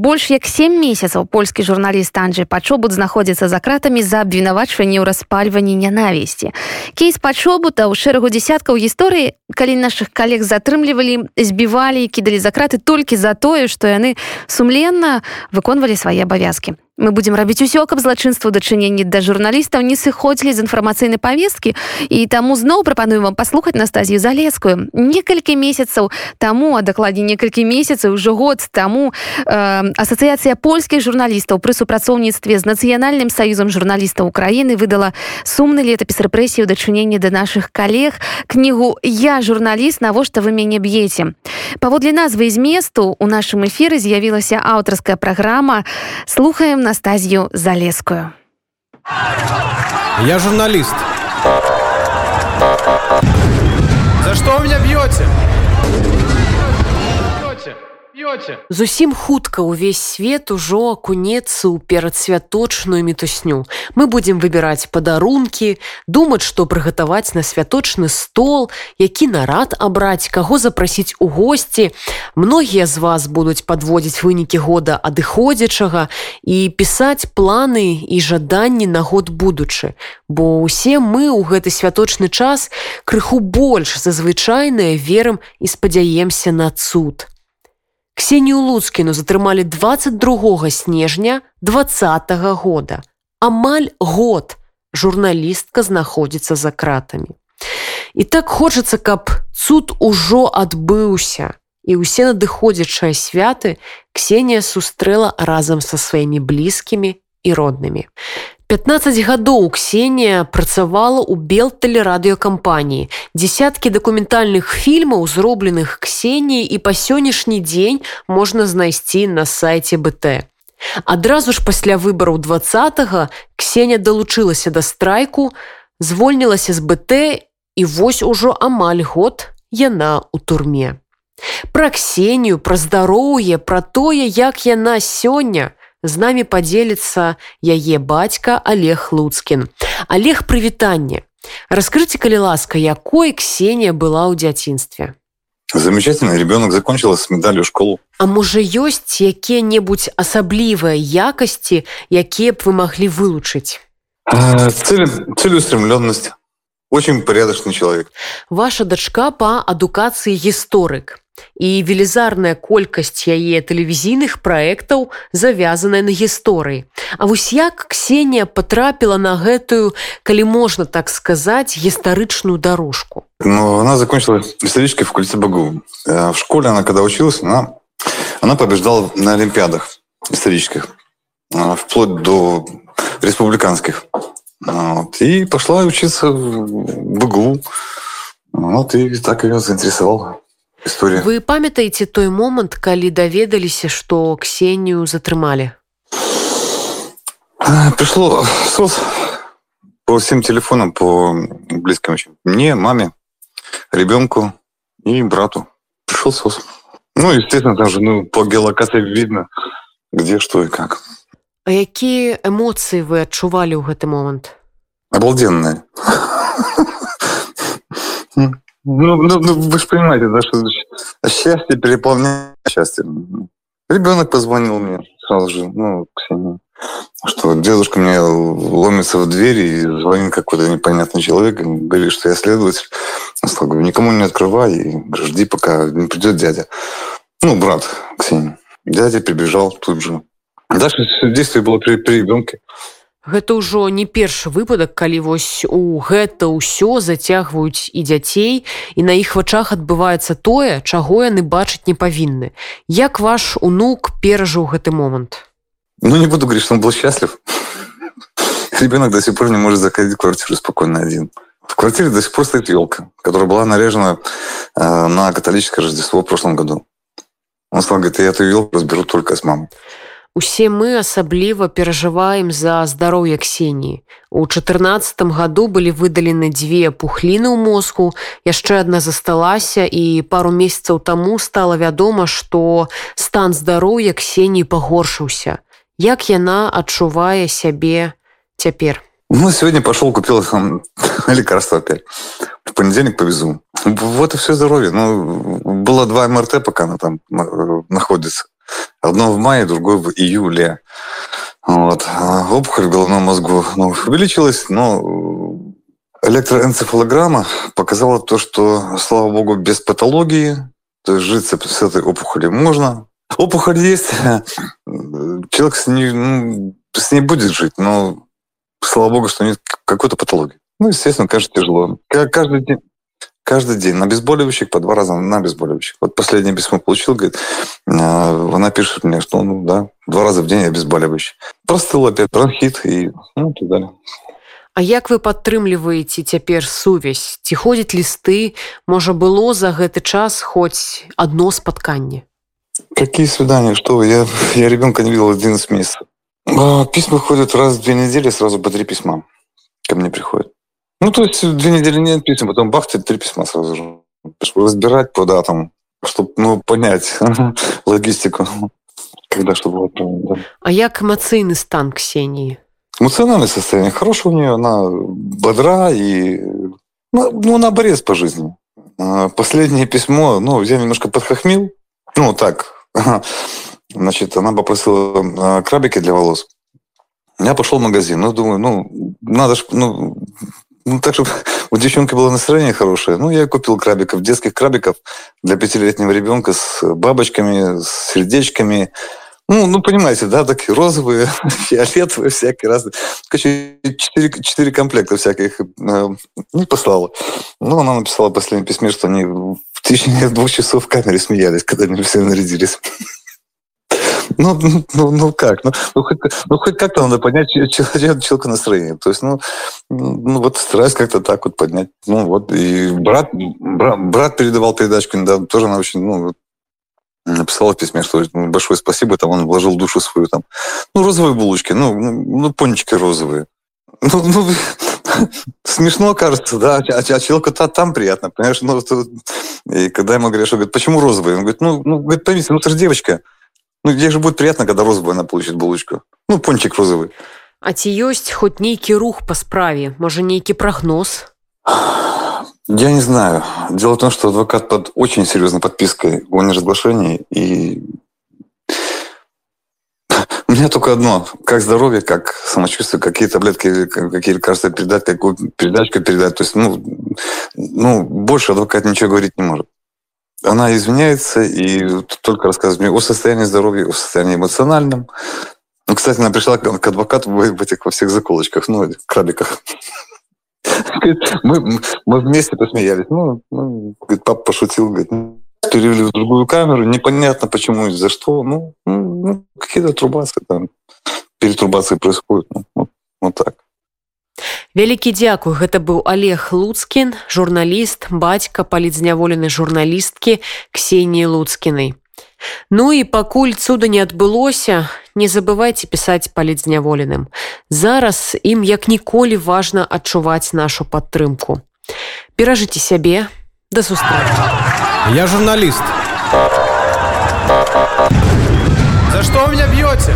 больш як сем месяцаў польскі журналіст Анджей пачобут знаходзіцца за кратамі за абвінавачванне ў распальванні нянавісці. Кейс пачобута ў шэрагу десяткаў гісторыі калі наших калег затрымлівалі збівалі кідалі за краты толькі за тое што яны сумленна выконвалі свае абавязкі мы будем рабіць усё каб злачынства дачыненні да журналістаў не сыходзілі з інфармацыйнай павесткі. І таму зноў прапануем вам паслухаць настазію залескую. Некалькі месяцаў таму а дакладней некалькі месяцаў ўжо год таму э, асацыяцыя польскіх журналістаў пры супрацоўніцтве з нацыянальным саюзам журналістаў Украіны выдала сумны летапіс рэпрэсію дачынення да наших калег. Кнігу я журналіст навошта вы мяне б'еце? Паводле назвы зместу у нашым эфіры з'явілася аўтарская праграма. Слухаем на Анастазию Залескую. Я журналист. За что вы меня бьете? П'ёце зусім хутка ўвесь свет ужо акунецца ў перадсвяточную мітусню. Мы будзем выбіраць падарункі думаць што прыгатаваць на святочны стол які нарад абраць каго запрасіць у госці. Многія з вас будуць падводзіць вынікі года адыходзячага і пісаць планы і жаданні на год будучы. Бо ўсе мы ў гэты святочны час крыху больш за звычайнае верым і спадзяемся на цуд Ксенію Луцкіну затрымалі 22 снежня два -го года. Амаль год журналістка знаходзіцца за кратамі. І так хочацца, каб цуд ужо адбыўся. І ўсе надыходзячыя святы Ксенія сустрэла разам са сваімі блізкімі і роднымі. 15 гадоў Ксенія працавала ў белтэлерадыёкампаніі. Десяткі дакументальных фільмаў, зробленых Ксеніяй і па сённяшні дзень можна знайсці на сайце БТ. Адразу ж пасля выбараў два Ксенія далучылася да страйку, звольнілася з БТ і вось ужо амаль год яна ў турме. Пра Ксенію, пра здароўе, пра тое, як яна сёння, з намі падзеліцца яе бацька Олег Луцкін. Олег прывітанне. Раскрыце, калі ласка, якой Ксения была ў дзяцінстве. Замечательно, ребенок закончила с медалью школу. А можа ёсць якія-небудзь асаблівыя якасці, якія б вы маглі вылучыць? Цель, целеустремленность. Очень порядочный человек. Ваша дачка па адукацыі гісторык і велізарная колькасць яе тэлевізійных праектаў завязаная на гісторыі. А вось як Ксенія потрапіла на гэтую, калі можна так сказаць гістарычную дорожку. Ну, она закончила исторический факультет БГУ. Э, в школе она, когда училась, она, она побеждала на Олимпиадах исторических, э, вплоть до республиканских. Вот. И пошла учиться в БГУ. Вот, и так ее заинтересовало история. Вы памятаеце той момант, калі даведаліся, што Ксенію затрымалі? Пришло СОС по всем телефонам, по близким. Мне, маме, ребенку и брату. Пришел СОС. Ну, естественно, там же ну, по геолокации видно, где, что и как. А какие эмоции вы адчувалі ў гэты момант? Обалденные. Ну, ну, ну вы же понимаете, да, что счастье переполняет счастье. Ребенок позвонил мне сразу же, ну, Ксения, что дедушка мне ломится в дверь и звонит какой-то непонятный человек, говорит, что я следователь. Я сказал, говорю, никому не открывай, и жди, пока не придет дядя. Ну, брат Ксения. Дядя прибежал тут же. Дальше действие было при, при ребенке. Гэта ўжо не першы выпадак, калі вось у гэта ўсё зацягваюць і дзяцей і на іх вачах адбываецца тое, чаго яны бачыць не павінны. Як ваш унук перажыў гэты момант? Ну не буду говорить, что он был счастлив. Ребенок до сих пор не может заходить в квартиру спокойно один. В квартире до сих пор стоит елка, которая была наряжена э, на католическое Рождество в прошлом году. Он сказал, говорит, я эту елку разберу только с мамой. Усе мы асабліва перажываем за здароўе Ксеніі. У чатырнацатым году былі выдалены дзве пухліны ў мозгу, яшчэ адна засталася і пару месяцаў таму стала вядома, што стан здароўя Ксеніі пагоршыўся. Як яна адчувае сябе цяпер? Ну, сегодня пошел, купил там лекарство опять. В понедельник повезу. Вот и все здоровье. Ну, было два МРТ, пока она там находится. Одно в мае, другое в июле. Вот. А опухоль в головном мозгу ну, увеличилась, но электроэнцефалограмма показала то, что, слава богу, без патологии, то есть жить с этой опухолью можно. Опухоль есть, человек с ней, ну, с ней будет жить, но слава богу, что нет какой-то патологии. Ну, естественно, конечно, тяжело. Каждый день, каждый день. На обезболивающих, по два раза на обезболивающих. Вот последнее письмо получил, говорит, а, она пишет мне, что ну да, два раза в день обезболивающий. Простыл опять, бронхит и ну, так далее. А як вы падтрымліваеце цяпер сувязь? Ці ходзяць лісты? Можа было за гэты час хоць одно спатканне? Какие свидания? Что я я ребенка не видел 11 месяцев. Письма ходят раз в две недели сразу по три письма ко мне приходят ну то есть две недели нет писем потом бах три письма сразу же разбирать по датам чтобы ну понять логистику когда что было да. а як эмоцыйны стан ксении Эмоциональное состояние хорошее у нее, она бодра и ну, ну, она борец по жизни. А, последнее письмо, ну, я немножко подхохмил. Ну, так. Значит, она попросила а, крабики для волос. Я пошел в магазин. Ну, думаю, ну, надо же, ну, ну, так, чтобы у девчонки было настроение хорошее. Ну, я купил крабиков, детских крабиков для пятилетнего ребенка с бабочками, с сердечками, ну, ну, понимаете, да, такие розовые, фиолетовые, всякие разные. Короче, четыре, четыре комплекта всяких э, не послала. Ну, она написала в последнем письме, что они в течение двух часов в камере смеялись, когда они все нарядились. Ну, ну, ну, ну как? Ну, ну, хоть, ну, хоть как-то надо поднять человека, настроение. То есть, ну, ну, вот стараюсь как-то так вот поднять. Ну, вот, и брат, брат, брат передавал передачку недавно, тоже она очень, ну, написала в письме, что большое спасибо, там он вложил душу свою там. Ну, розовые булочки, ну, ну, ну пончики розовые. Ну, ну, смешно кажется, да, а, а человеку -то там приятно, понимаешь? Ну, и когда ему говорят, что говорит, почему розовые? Он говорит, ну, ну говорит, поймите, ну, это же девочка. Ну, ей же будет приятно, когда розовая она получит булочку. Ну, пончик розовый. А ці ёсць хоць нейкі рух па справе, можа нейкі прагноз? Я не знаю. Дело в том, что адвокат под очень серьезной подпиской о неразглашении. И у меня только одно. Как здоровье, как самочувствие, какие таблетки, какие лекарства передать, какую передачку передать. То есть, ну, ну, больше адвокат ничего говорить не может. Она извиняется и только рассказывает мне о состоянии здоровья, о состоянии эмоциональном. Ну, кстати, она пришла к адвокату в этих во всех заколочках, ну, крабиках. Мы, мы вместе посмеялись. Ну, ну, говорит, папа пошутил, говорит, ну, перевели в другую камеру, непонятно почему и за что. Ну, ну какие-то трубации там, перетрубации происходят. Ну. Вялікі дзякуй гэта быў Олег луцкін журналіст бацька палізняволенай журналісткі ксеніі луцкінай Ну і пакуль цуда не адбылося, не забывайце пісаць палізняволеным. Зараз ім як ніколі важна адчуваць нашу падтрымку. Перажыце сябе да сустрэчы. Я журналіст. За што вы меня б'ёце?